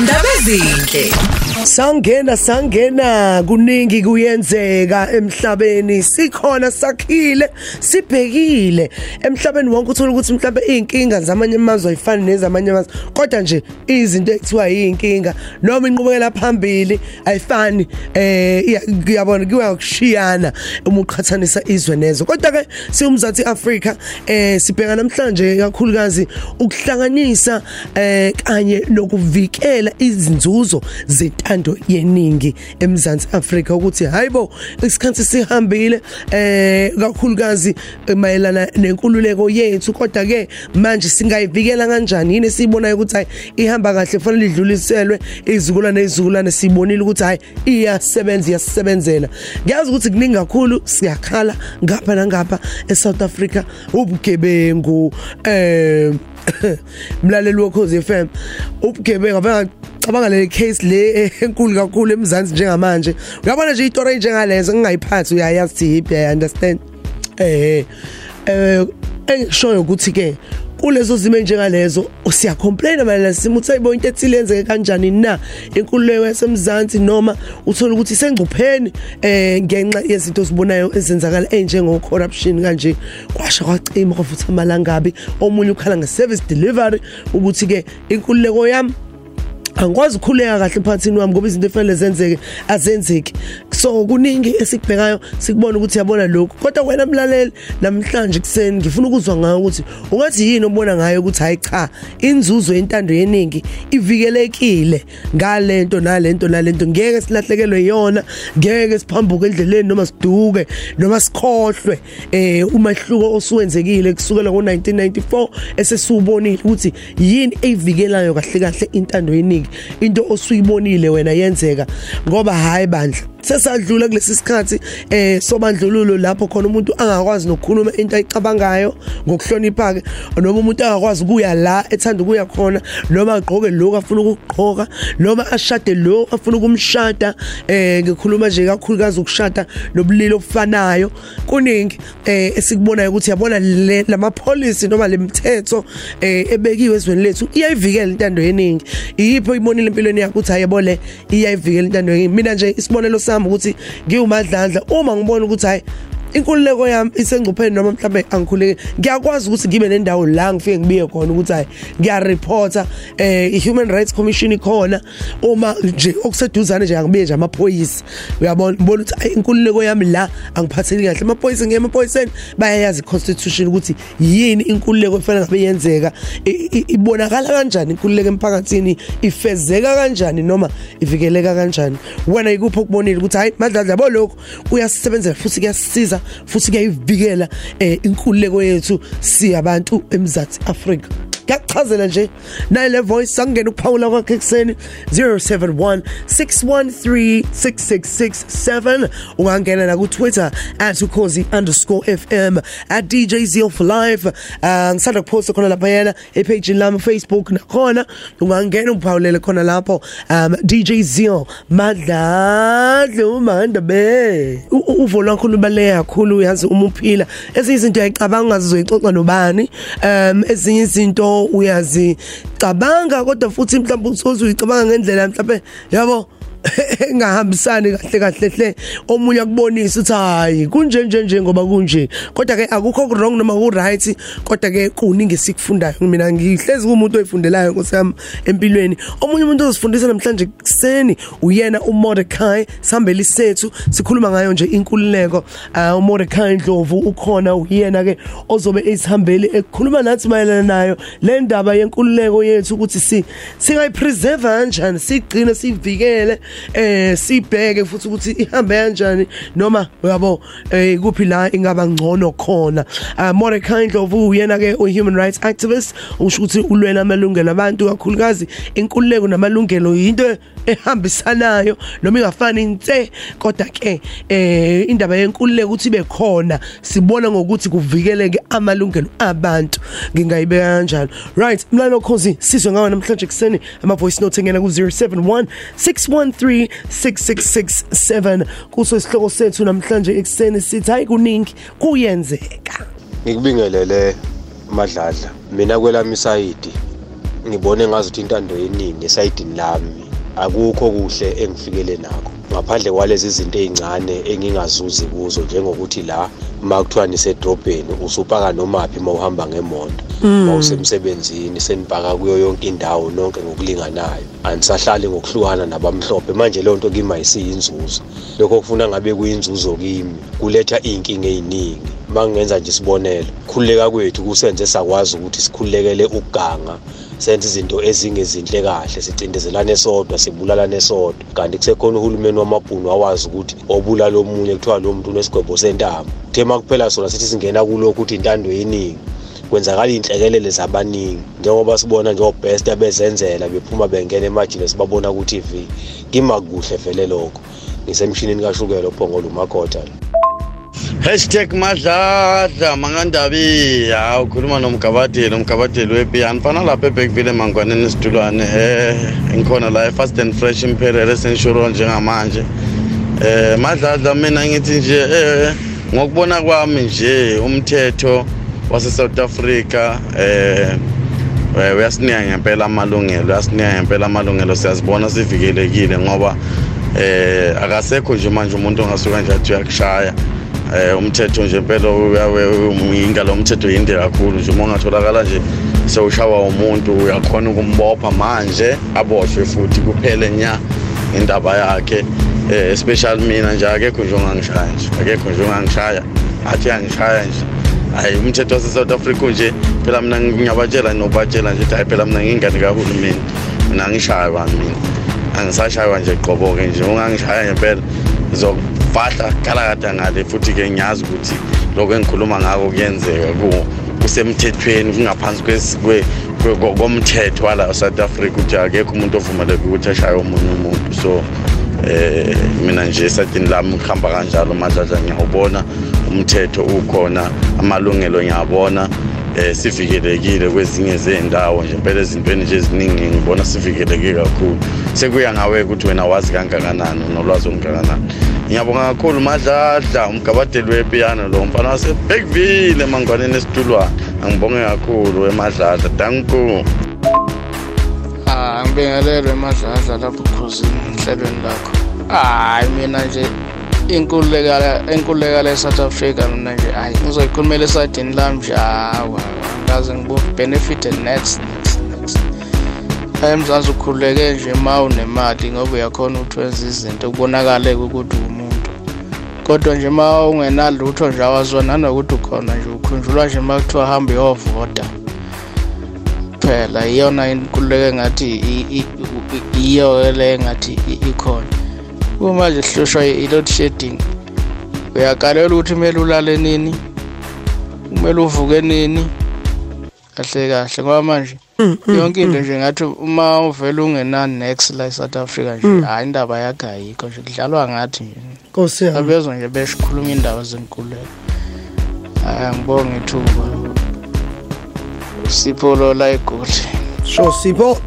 Ndaba ezinhle. Sangena sangena kuningi kuyenzeka emhlabeni. Sikhona sakhile sibhekile. Emhlabeni wonke uthola ukuthi mhlawumbe inkinga zamanye amazwe ayifani nezamanye amazwe. Kodwa nje izinto ekuthiwa yinkinga noma inqubekela phambili ayifani eh kuyabona kuya kushiyana uma uqhathanisa izwe nezo. Kodwa ke siwumzansi Africa eh sibheka namhlanje kakhulukazi ukuhlanganisa eh kanye nokuvikela izinzuzo zentando yeningi eMzansi Afrika ukuthi hayibo isikhathi sihambile eh kakhulukazi mayelana nenkululeko yethu kodwa ke manje singayivikela kanjani? Yini sibonayo ukuthi hayi ihamba kahle fanele idluliselwe izizukulwane nezizukulwane sibonile ukuthi hayi iyasebenza iyasebenzela ngiyazi ukuthi kuningi kakhulu siyakhala ngapha nangapha eSouth Africa ubugebengu eh mlaleli wokhozi FM ubugebengu abanga cabanga le case le enkulu kakhulu emzansi njengamanje. Uyabona nje istory njengalezo ngingayiphathi uyayazi ipi i understand. Eh eh engishoyo ukuthi ke kulezo zimo njengalezo siya complain mayelana simo uthi ayibo into ethile yenzeke kanjani na? Inkululeko yasemzansi noma uthola ukuthi sengcupheni eh ngenxa yezinto sibonayo ezenzakala enjengo corruption kanje. Kwasha kwacima kwafutha amalangabi omunye ukhala nge service delivery ukuthi ke inkululeko yami angikwazi ukukhuleka kahle emphakathini wami ngoba izinto efanele zenzeke azenzeki. So kuningi esikubhekayo sikubona ukuthi yabona lokho kodwa wena mlaleli namhlanje kuseni ngifuna ukuzwa ngayo ukuthi ungathi yini obona ngayo ukuthi hayi cha inzuzo yentando yeningi ivikelekile ngalento nalento nalento. Ngeke silahlekelwe yona ngeke siphambuke endleleni noma siduke noma sikhohlwe eh umahluko osuwenzekile kusukela ngo1994 esesubonile ukuthi yini eyivikelayo kahle kahle intando yeningi. Into osuyibonile wena yenzeka ngoba hayi bandla. Sesadlula kulesi sikhathi eh sobandlululo lapho khona umuntu angakwazi nokukhuluma into ayicabangayo ngokuhlonipha ke noma umuntu angakwazi ukuya la ethanda ukuya khona noma agqoke lokho afuna ukugqoka noma ashade lo afuna ukumshada eh ngikhuluma nje kakhulukazi ukushada nobulili obufanayo. Kuningi eh esikubonayo ukuthi yabona lama policy noma lemithetho eh ebekiwe ezweni lethu iyayivikela intando yeningi. Iyipho ibonile empilweni yakho ukuthi ayebole iyayivikela intando yeningi? Mina nje isibonelo sami ukuthi ngiwumadlandla. Uma ngibona ukuthi hayi inkululeko yami isengcupheni noma mhlambe angikhuleke ngiyakwazi ukuthi ngibe nendawo la ngifike ngibiye khona ukuthi hayi ngiyareporta eh i-human rights commission ikhona. Uma nje okuseduzane nje angibiye nje amaphoyisa. Uyabona ngibona ukuthi inkululeko yami la angiphatheli kahle. Amaphoyisa ngiye emaphoyiseni bayayazi i-constitution ukuthi yini inkululeko efanele ngabe yenzeka. Ibonakala kanjani inkululeko emphakathini? Ifezeka kanjani noma ivikeleka kanjani? Wena ikuphi okubonile ukuthi hayi madladla yabo lokho kuyasebenzela futhi kuyasiza futhi kuyayivikela eh inkululeko yethu siyabantu emzansi Africa ngiyachazela nje. Nale voice sangena ukuphawula kwakhe ekseni 071 6136667 ungangena na ku Twitter @ukhozi_fm @djzio for life ngisanda kuposta khona lapha yena epage lami Facebook nakhona. Ungangena uphawulele khona lapho. Um DJ Zio madladla umanda be. Uvo lwakho lubaleke kakhulu uyazi uma uphila. Ezinye izinto uyayicabanga ungazizoyixoxa nobani. Um ezinye izinto uyazicabanga kodwa futhi mhlawumbe usoze uyicabanga ngendlela mhlawumbe yabo? Engahambisani kahle kahle hle. Omunye akubonisa ukuthi hayi kunje nje nje ngoba kunje. Kodwa ke akukho wrong noma ku right kodwa ke kuningi sikufundayo mina ngihlezi kumuntu oyifundelayo nkosami empilweni. Omunye umuntu ozifundisa namhlanje kuseni uyena uMordecai sihambele isethu sikhuluma ngayo nje inkululeko. Uh, uMordecai Ndlovu ukhona uyena ke ozobe esihambele ekhuluma nathi mayelana nayo le ndaba yenkululeko yethu ukuthi si singayipreserve kanjani sigcine sivikele eh sibheke futhi ukuthi ihambe kanjani noma uyabo eh kuphi la ingaba ngcono khona. Uh, Mordecai Ndlovu uyena ke u human rights activist usho ukuthi ulwela amalungelo abantu kakhulukazi inkululeko namalungelo into ehambisanayo noma ingafani inte kodwa ke eh indaba yenkululeko ukuthi ibe khona sibona ngokuthi kuvikeleke amalungelo abantu. Ngingayibeka kanjalo. Right mlalo khosi sizwe ngawo namhlanje kuseni ama voice note ngena ku 071 613 6667 kuso isihloko sethu namhlanje ekseni sithi hayi kuningi kuyenzeka. Ngikubingelele madladla. Mina kwelami isayidi ngibone ngazuthi intando yeningi esayidini lami. Akukho kuhle engifikele nakho. Ngaphandle kwalezi zinto ey'ncane engingazuzi kuzo njengokuthi la uma kuthiwa nisedrobheni usupaka nomaphi uma uhamba ngemoto uma usemsebenzini senipaka kuyo yonke indawo nonke ngokulinganayo. Anisahlali ngokuhlukana nabamhlophe. Manje leyo nto kimi ayisiyinzuzo. Lokho kufuna ngabe kuyinzuzo kimi kuletha iy'nkinga ey'ningi. Uma ngenza nje isibonelo khululeka kwethu kusenze sakwazi ukuthi sikhululekele ukuganga senze izinto ezingezinhle kahle sicindezelane sodwa sibulalane sodwa. Kanti kusekhona uhulumeni wamabhunu awazi ukuthi obulala omunye kuthiwa lo muntu unesigwebo sentambo kuthe uma kuphela sona sithi singena kulokhu ukuthi intando yeningi kwenzakala iy'nhlekelele zabaningi. Njengoba sibona njengobest abezenzela bephuma bengena emajini sibabona ku-tv kimakuhle vele lokho. Ngisemshinini kashukela ophongolo umakhoda hashtag madladla mangandabi hawu ukhuluma nomgabadeli umgabadeli wepiyani fana lapha ebhekville emangwaneni isitulwane um ngikhona la e-fast and fresh imperial essential njengamanje. Um madladla mina ngithi nje um ngokubona kwami nje umthetho wase-south africa um uyasinika ngempela amalungelo uyasinika ngempela amalungelo. Siyazibona sivikelekile ngoba um akasekho nje manje umuntu ongasuka nje athi uyakushaya. Eh umthetho nje impela ingalo umthetho yinde kakhulu nje. Uma ungatholakala nje sewushawa umuntu uyakhona ukumbopha manje aboshwe futhi kuphele nya indaba yakhe. Eh especially mina nje akekho nje ongangishaya nje akekho nje ongangishaya athi angishaya nje. Hayi umthetho wase South Africa nje phela mina ngiyabatshela nobatshela nje hayi phela mina ngingane kahulumeni mina. Ngishaya bani mina angisashaywa nje qobo ke nje ungangishaya ngempela ngizofahla kalakada ngale futhi-ke ngiyazi ukuthi lokho engikhuluma ngako kuyenzeka kusemthethweni kungaphansi komthetho wala south africa ukuthi akekho umuntu ovumeleke ukuthi ashaye omunye umuntu. So eh mina nje esadini lami kuhamba kanjalo madladla ngiyawubona umthetho ukhona amalungelo ngiyabona eh sivikelekile kwezinye zey'ndawo nje impela ezintweni nje eziningi ngibona sivikeleke kakhulu. Sekuya ngawe ukuthi wena wazi kangakanani unolwazi olungakanani. Ngiyabonga kakhulu madladla umgabadeli wepiyano lo mfana wasebekville emangwaneni esitulwane angibonge kakhulu emadladla danku Ah ngibingelelwe emadladla lapho ukhuzini enhlelweni lakho. Hayi mina nje inkululeka inkululeka eSouth Africa mina nje hayi ngizoyikhulumela esadini lami nje hawa ngaze ngibu benefit next next next. eMzansi ukhululeke nje uma unemali ngoba uyakhona ukuthi wenze izinto kubonakale ukuthi umuntu kodwa nje uma ungenalutho nje awazona nanokuthi ukhona nje ukhunjulwa nje uma kuthiwa hamba uyovota phela iyona inkululeko engathi iyo le engathi ikhona. Uma nje hlushwa i-load shedding uyakalela ukuthi kumele ulale nini? Kumele uvuke nini? Kahle kahle ngoba manje yonke into nje ngathi uma uvela ungena-nex la e-south africa nje hayi indaba yakho ayikho nje kudlalwa ngathi nje. Nkosi yami. Abezwa nje besho khuluma indaba zenkululeko hayi angibonge ithuba. Sipho lo la egoli. Sho sipho.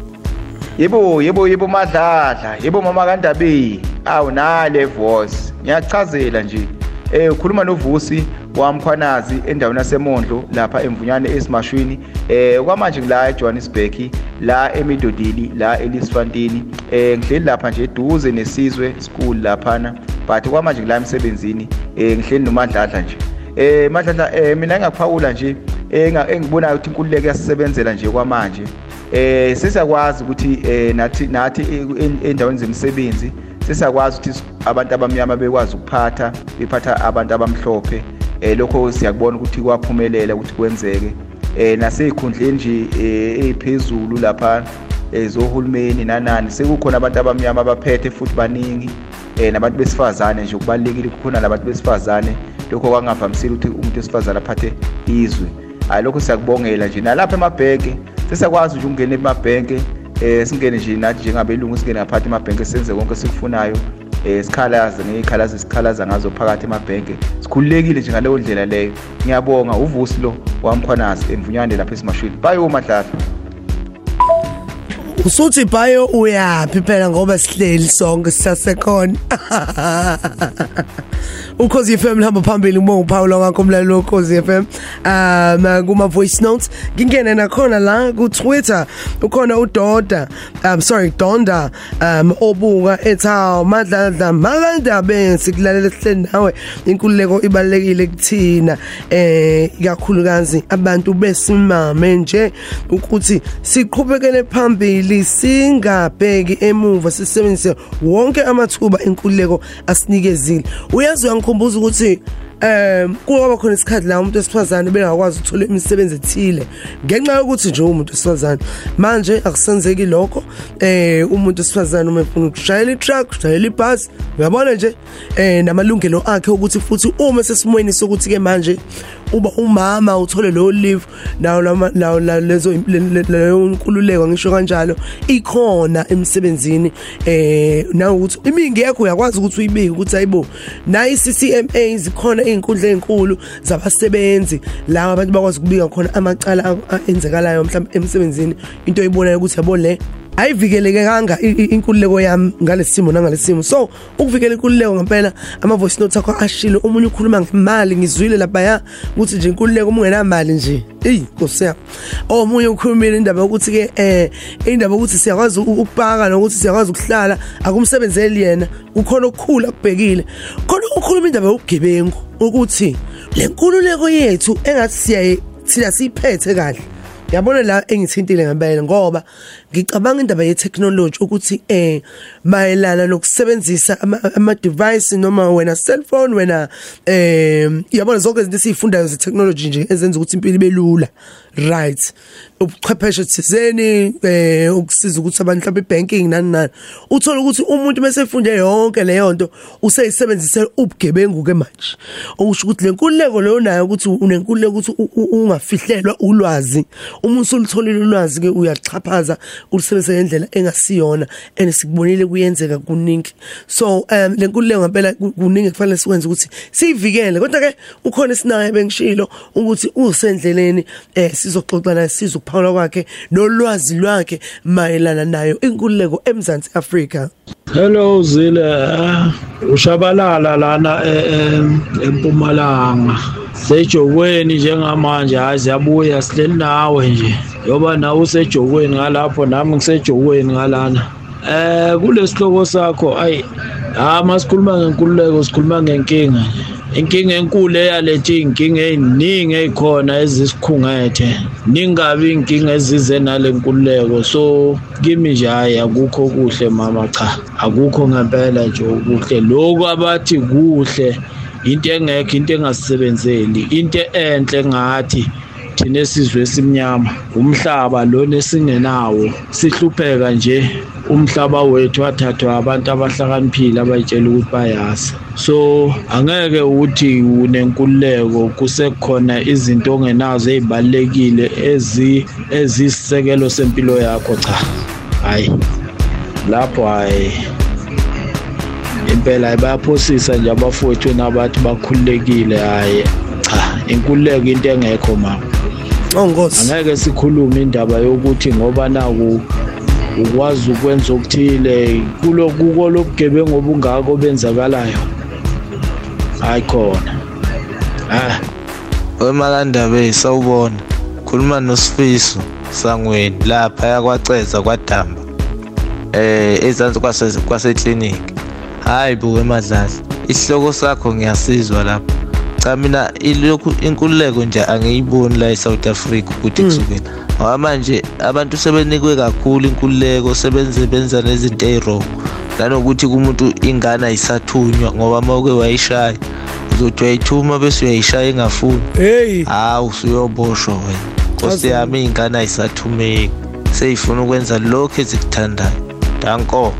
Yebo yebo yebo madladla yebo mama kandabi awu nale voice. Ngiyachazela nje. Eh ukhuluma novusi. Wamkhwanazi endaweni yasemondlo lapha emvunyane esimashwini eh kwamanje la eJohannesburg la emidodili la elisfantini eh ngihleli lapha nje eduze nesizwe school laphana but kwamanje ngila emsebenzini eh ngihleli nomadladla nje. Eh madladla eh mina engaphawula nje engibona ukuthi inkululeko yasisebenzela nje kwamanje. Eh sisakwazi ukuthi eh nathi nathi endaweni zemisebenzi sisakwazi ukuthi abantu abamnyama bekwazi ukuphatha bephatha abantu abamhlophe. Eh lokho siyakubona ukuthi kwaphumelela ukuthi kwenzeke. Eh nasey'khundleni nje eziphezulu lapha ezohulumeni nanani sekukhona abantu abamnyama abaphethe futhi baningi. Eh nabantu besifazane nje kubalekile kukhona labantu besifazane. Lokho kwangavamisile ukuthi umuntu wesifazane aphathe izwe. Hayi lokho siyakubongela nje. Nalapha emabhenke sesiyakwazi nje ukungena emabhenke eh singene nje nathi njengabelungu singene ngaphathi emabhenke senze konke sikufunayo eh sikhalaze ngezikhalazo esikhalaza ngazo phakathi emabhenke sikhululekile nje ngaleyo ndlela leyo. Ngiyabonga uvusi lo wamkhwanazi emvunyane lapha esimashwini bayo madlala usuthi bayo uyapi phela ngoba sihleli sonke sisasekhona. Ukhozi FM lihamba phambili ngibonga uPaul ngakho umlaleli wokhozi FM um kuma voice notes. Ngingene nakhona la ku Twitter ukhona uDoda um sorry Donda um obuka ethaw madladla malanda bensi kulalela sihleli nawe. Inkululeko ibalekile kuthina eh ikakhulukazi abantu besimame nje ukuthi siqhubekele phambili singabheki emuva sisebenzise wonke amathuba enkululeko asinikezile uyazi uyangikhumbuza ukuthi um kuba khona isikhathi la umuntu esifazane bengakwazi ukuthola imisebenzi ethile. Ngenxa yokuthi nje umuntu esifazane manje akusenzeki lokho. Eh umuntu esifazane uma efuna ukushayela i-truck ushayela ibhasi uyabona nje eh namalungelo akhe ukuthi futhi uma sesimweni sokuthi ke manje uba umama uthole lo leave nawo lawo lezo leyo nkululeko ngisho kanjalo ikhona emsebenzini. Eh na ukuthi imingi yakho uyakwazi ukuthi uyibike ukuthi ayibo na iCCMA zikhona izinkundla ezinkulu zabasebenzi. La abantu bakwazi ukubika khona amacala enzekalayo mhlawumbe emsebenzini. Into oyibonayo ukuthi yabo le ayivikeleke kanga inkululeko yami ngalesimo nangalesimo so ukuvikela inkululeko ngempela ama voice notes akho ashilo. Umunye ukhuluma ngemali ngizwile lapha ya ukuthi nje inkululeko uma ungenamali nje. Eyi nkosi yami. Omunye ukhulumile indaba yokuthi ke eh indaba yokuthi siyakwazi ukupaka nokuthi siyakwazi ukuhlala akumsebenzeli yena kukhona okukhulu akubhekile. Khona ukhuluma indaba yobugebengu ukuthi le nkululeko yethu engathi siyaye thina siyiphethe kahle. Yabona la engithintile ngempela ngoba ngicabanga indaba ye technology ukuthi eh mayelana nokusebenzisa ama device noma wena cellphone wena eh yabona zonke izinto esifundayo ze technology nje ezenza ukuthi impilo ibe lula. Right. Ubuchwepheshe thizeni eh ukusiza ukuthi abantu mhlawumbe ibanking nani nani. Uthola ukuthi umuntu mase efunde yonke leyo nto useyisebenzisela ubugebengu ke manje. Okusho ukuthi lenkululeko leyo nayo ukuthi unenkululeko ukuthi ungafihlelwa ulwazi. Uma usulitholile ulwazi ke uyachaphaza ulisebenzisa ngendlela engasiyona and sikubonile kuyenzeka kuningi. So um lenkululeko ngempela kuningi kufanele sikwenze ukuthi siyivikele. Kodwa ke ukhona isinayo bengishilo ukuthi usendleleni eh sizoxoxa naye sizokuphawula kwakhe nolwazi lwakhe mayelana nayo inkululeko eMzansi Afrika. Hello Zile. Ushabalala lana eMpumalanga. Sejokweni njengamanje hayi siyabuya sihleli nawe nje. Yoba nawe usejokweni ngalapho nami ngisejokweni ngalana. Eh kulesihloko sakho ayi ha masikhuluma ngenkululeko sikhuluma ngenkinga inkinga enkulu eyalethi inkinga eziningi ezikhona ezisikhungethe ningabi inkinga ezize nale nkululeko. So kimi nje hayi akukho kuhle mama cha. Akukho ngempela nje kuhle lokho abathi kuhle into engekho into engasebenzeli into enhle ngathi thina esizwe esimnyama umhlaba lona esingenawo sihlupheka nje umhlaba wethu wathathwa abantu abahlakaniphile abayitshela ukuthi bayazi so angeke uthi unenkululeko kusekhona izinto ongenazo ezibalekile ezi ezisisekelo sempilo yakho cha. Hayi lapho hayi impela bayaphosisa nje abafowethu nabathi bakhululekile hayi cha inkululeko into engekho mama Ongosi angeke sikhulume indaba yokuthi ngoba naku ukwazi ukwenza okuthile kulo kuko lobugebengu obungako benzakalayo hayi khona. Ah. Wemakandaba sawubona. Khuluma nosifiso sangweni lapha yakwaceza kwadamba. Eh ezansi kwase kwasekliniki hayi buke madlala isihloko sakho ngiyasizwa lapha cha mina ilokhu inkululeko nje angiyiboni la eSouth Africa ukuthi kusukela. Ngoba manje abantu sebenikwe kakhulu inkululeko sebenze benza nezinto eziro nanokuthi kumuntu ingane ayisathunywa ngoba mawuke wayishaya uzothi uyayithuma bese uyayishaya engafuni. Hey! Hawu usuyoboshwa wena. Nkosi yami ingane ayisathumeki seyifuna ukwenza lokho ezikuthandayo. Danko.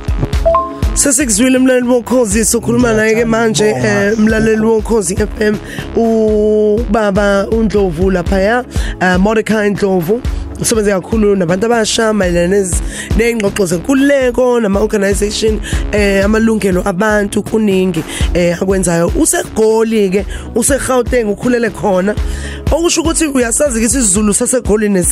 Sesikuzwile mlaleli wokhozi sokhuluma naye ke manje eh, mlaleli wokhozi FM ubaba uNdlovu lapha ya uh, Mordecai Ndlovu. Usebenza kakhulu nabantu abasha mayelana nezingxoxo zenkululeko nama organization eh amalungelo abantu kuningi eh akwenzayo. Usegoli ke useGauteng ukhulele khona. Okusho ukuthi uyasazi ukuthi isiZulu sasegolini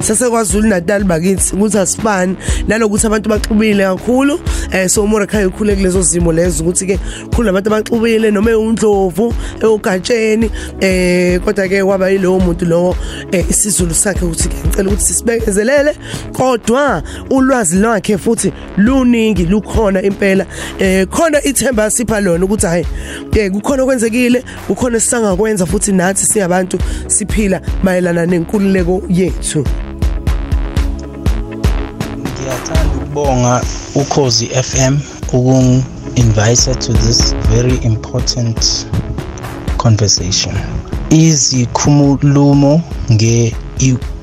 saseKwaZulu Natal bakithi ukuthi asifani nalokuthi abantu baxubile kakhulu eh so Morekhaya ukhule kulezo zimo lezo ukuthi ke khulu abantu abaxubile noma undlovu eUgatsheni eh kodwa ke kwaba yilowo muntu lowo eh, isiZulu sakhe ukuthi ke ngicela ukuthi sisibekezelele. Kodwa ulwazi lwakhe futhi luningi lukhona impela. Eh khona ithemba sipha lona ukuthi hayi eh kukhona okwenzekile kukhona sisangakwenza futhi nathi siyabantu siphila mayelana nenkululeko yethu. Ngiyathanda ukubonga ukhozi FM ukung invite to this very important conversation. Izikhumulo nge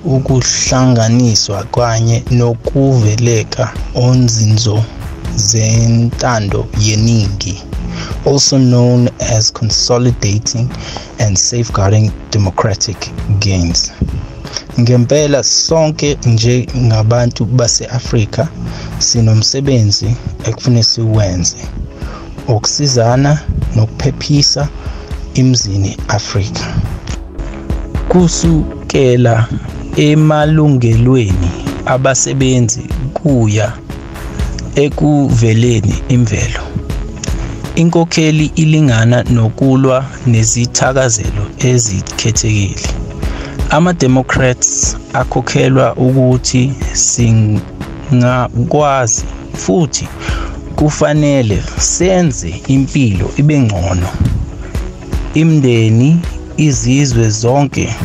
ukuhlanganiswa kanye nokuveleka onzinzo zentando yeningi also known as consolidating and safeguarding democratic gains. Ngempela sonke njengabantu base-Afrika sinomsebenzi ekufanele siwenze ukusizana nokuphephisa imzini Afrika. Kusukela emalungelweni abasebenzi kuya ekuveleni imvelo. Inkokheli ilingana nokulwa nezithakazelo ezikhethekile. Ama-democrats akhokhelwa ukuthi singakwazi futhi kufanele senze impilo ibe ngcono. Imndeni izizwe zonke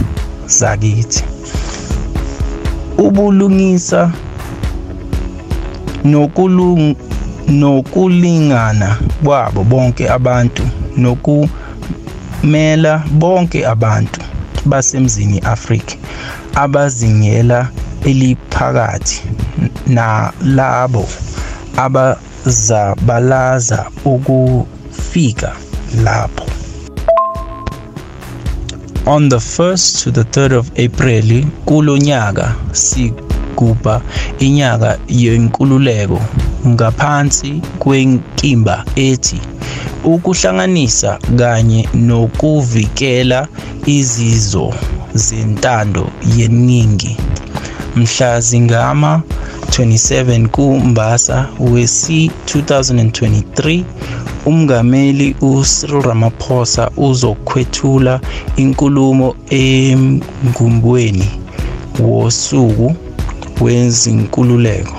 zakithi. Ubulungisa nokulingana kwabo bonke abantu nokumela bonke abantu basemzini Afrika abazingela eliphakathi nalabo abazabalaza ukufika lapho. On the 1st to the 3rd of April kulonyaka sigubha inyaka yenkululeko ngaphansi kwenkimba ethi ukuhlanganisa kanye nokuvikela izizo zentando yeningi. Mhla zingama 27 kuMbasa wesi 2023 umngameli uCyril Ramaphosa uzokwethula inkulumo emgumbweni wosuku wezinkululeko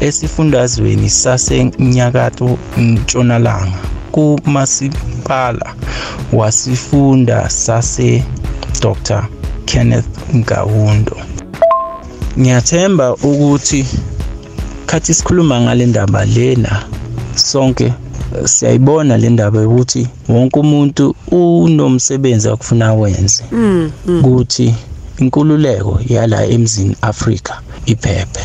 esifundazweni sasenyakatho ntshonalanga kumasipala wasifunda sase Dr Kenneth Ngawundo. Ngiyathemba ukuthi khathi sikhuluma ngale ndaba lena sonke siyayibona le ndaba ukuthi wonke umuntu unomsebenzi akufuna wenze ukuthi inkululeko yala emzini Afrika iphephe.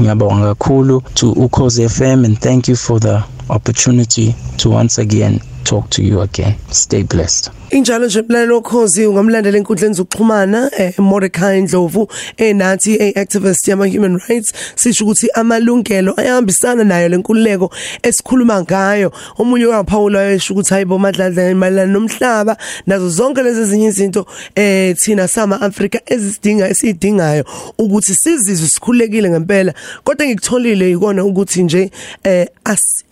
Ngiyabonga kakhulu to ukhozi FM and thank you for the opportunity to once again talk to you again. Stay blessed. Injalo nje mlalelo okhozi ungamlandela enkundleni zokuxhumana eh, Mordecai Ndlovu enathi activist yama human rights. Sisho ukuthi amalungelo ayahambisana nayo lenkululeko esikhuluma ngayo. Omunye waphawula esho ukuthi hayibo madladla imalana nomhlaba nazo zonke lezi ezinye izinto eh thina sama Africa ezisidinga esidingayo ukuthi sizizwe sikhulekile ngempela. Kodwa ngikutholile ikona ukuthi nje eh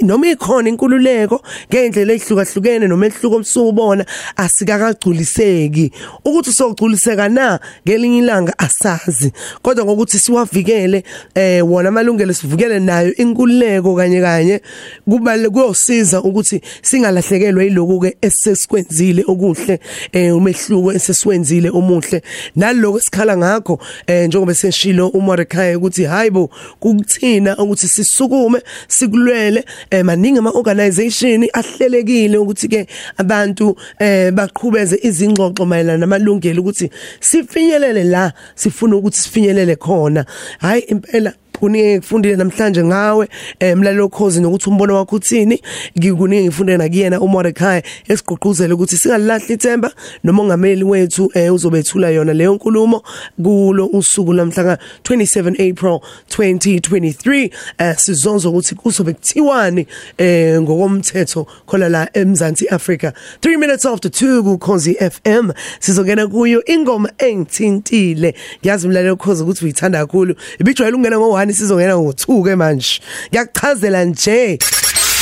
noma ikhona inkululeko ngendlela ehlukahlukene noma ehluko omsukubona asikakagculiseki. Ukuthi sogculiseka na ngelinye ilanga asazi. Kodwa ngokuthi siwavikele eh wona amalungelo sivukele nayo inkululeko kanye kanye kubalule kuyosiza ukuthi singalahlekelwe yiloku ke esesikwenzile okuhle eh umehluko esesiwenzile omuhle. Naloko esikhala ngakho eh njengoba seshilo uMordecai ukuthi hayibo kukuthina ukuthi sisukume sikulwele eh maningi ama organization ahlelekile ukuthi ke abantu eh baqhubeze izingxoxo mayelana namalungelo ukuthi sifinyelele la sifuna ukuthi sifinyelele khona. Hayi impela kuningi ngikufundile namhlanje ngawe eh, mlalelo khozi nokuthi umbono wakho uthini. Ngikuningi ngifundile nakuyena uMordecai esigqugquzela ukuthi singalahli ithemba noma ungameli wethu eh, uzobethula yona leyo nkulumo kulo usuku lamhla ka 27 April 2023 eh, sizonzo ukuthi kuzobe kuthiwani eh, ngokomthetho khona la eMzansi Africa 3 minutes after 2 ku Khosi FM sizongena kuyo ingoma engithintile. Ngiyazi umlalelo khozi ukuthi uyithanda kakhulu. Ibijwayele ukungena ngo1 sizongena ngo2 ke manje ngiyakuchazela nje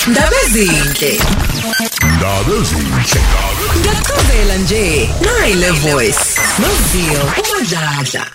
Ndaba ezinhle. Ndaba ezinhle. Ngiyachazela nje. Nayi le voice. Noziyo uMadladla.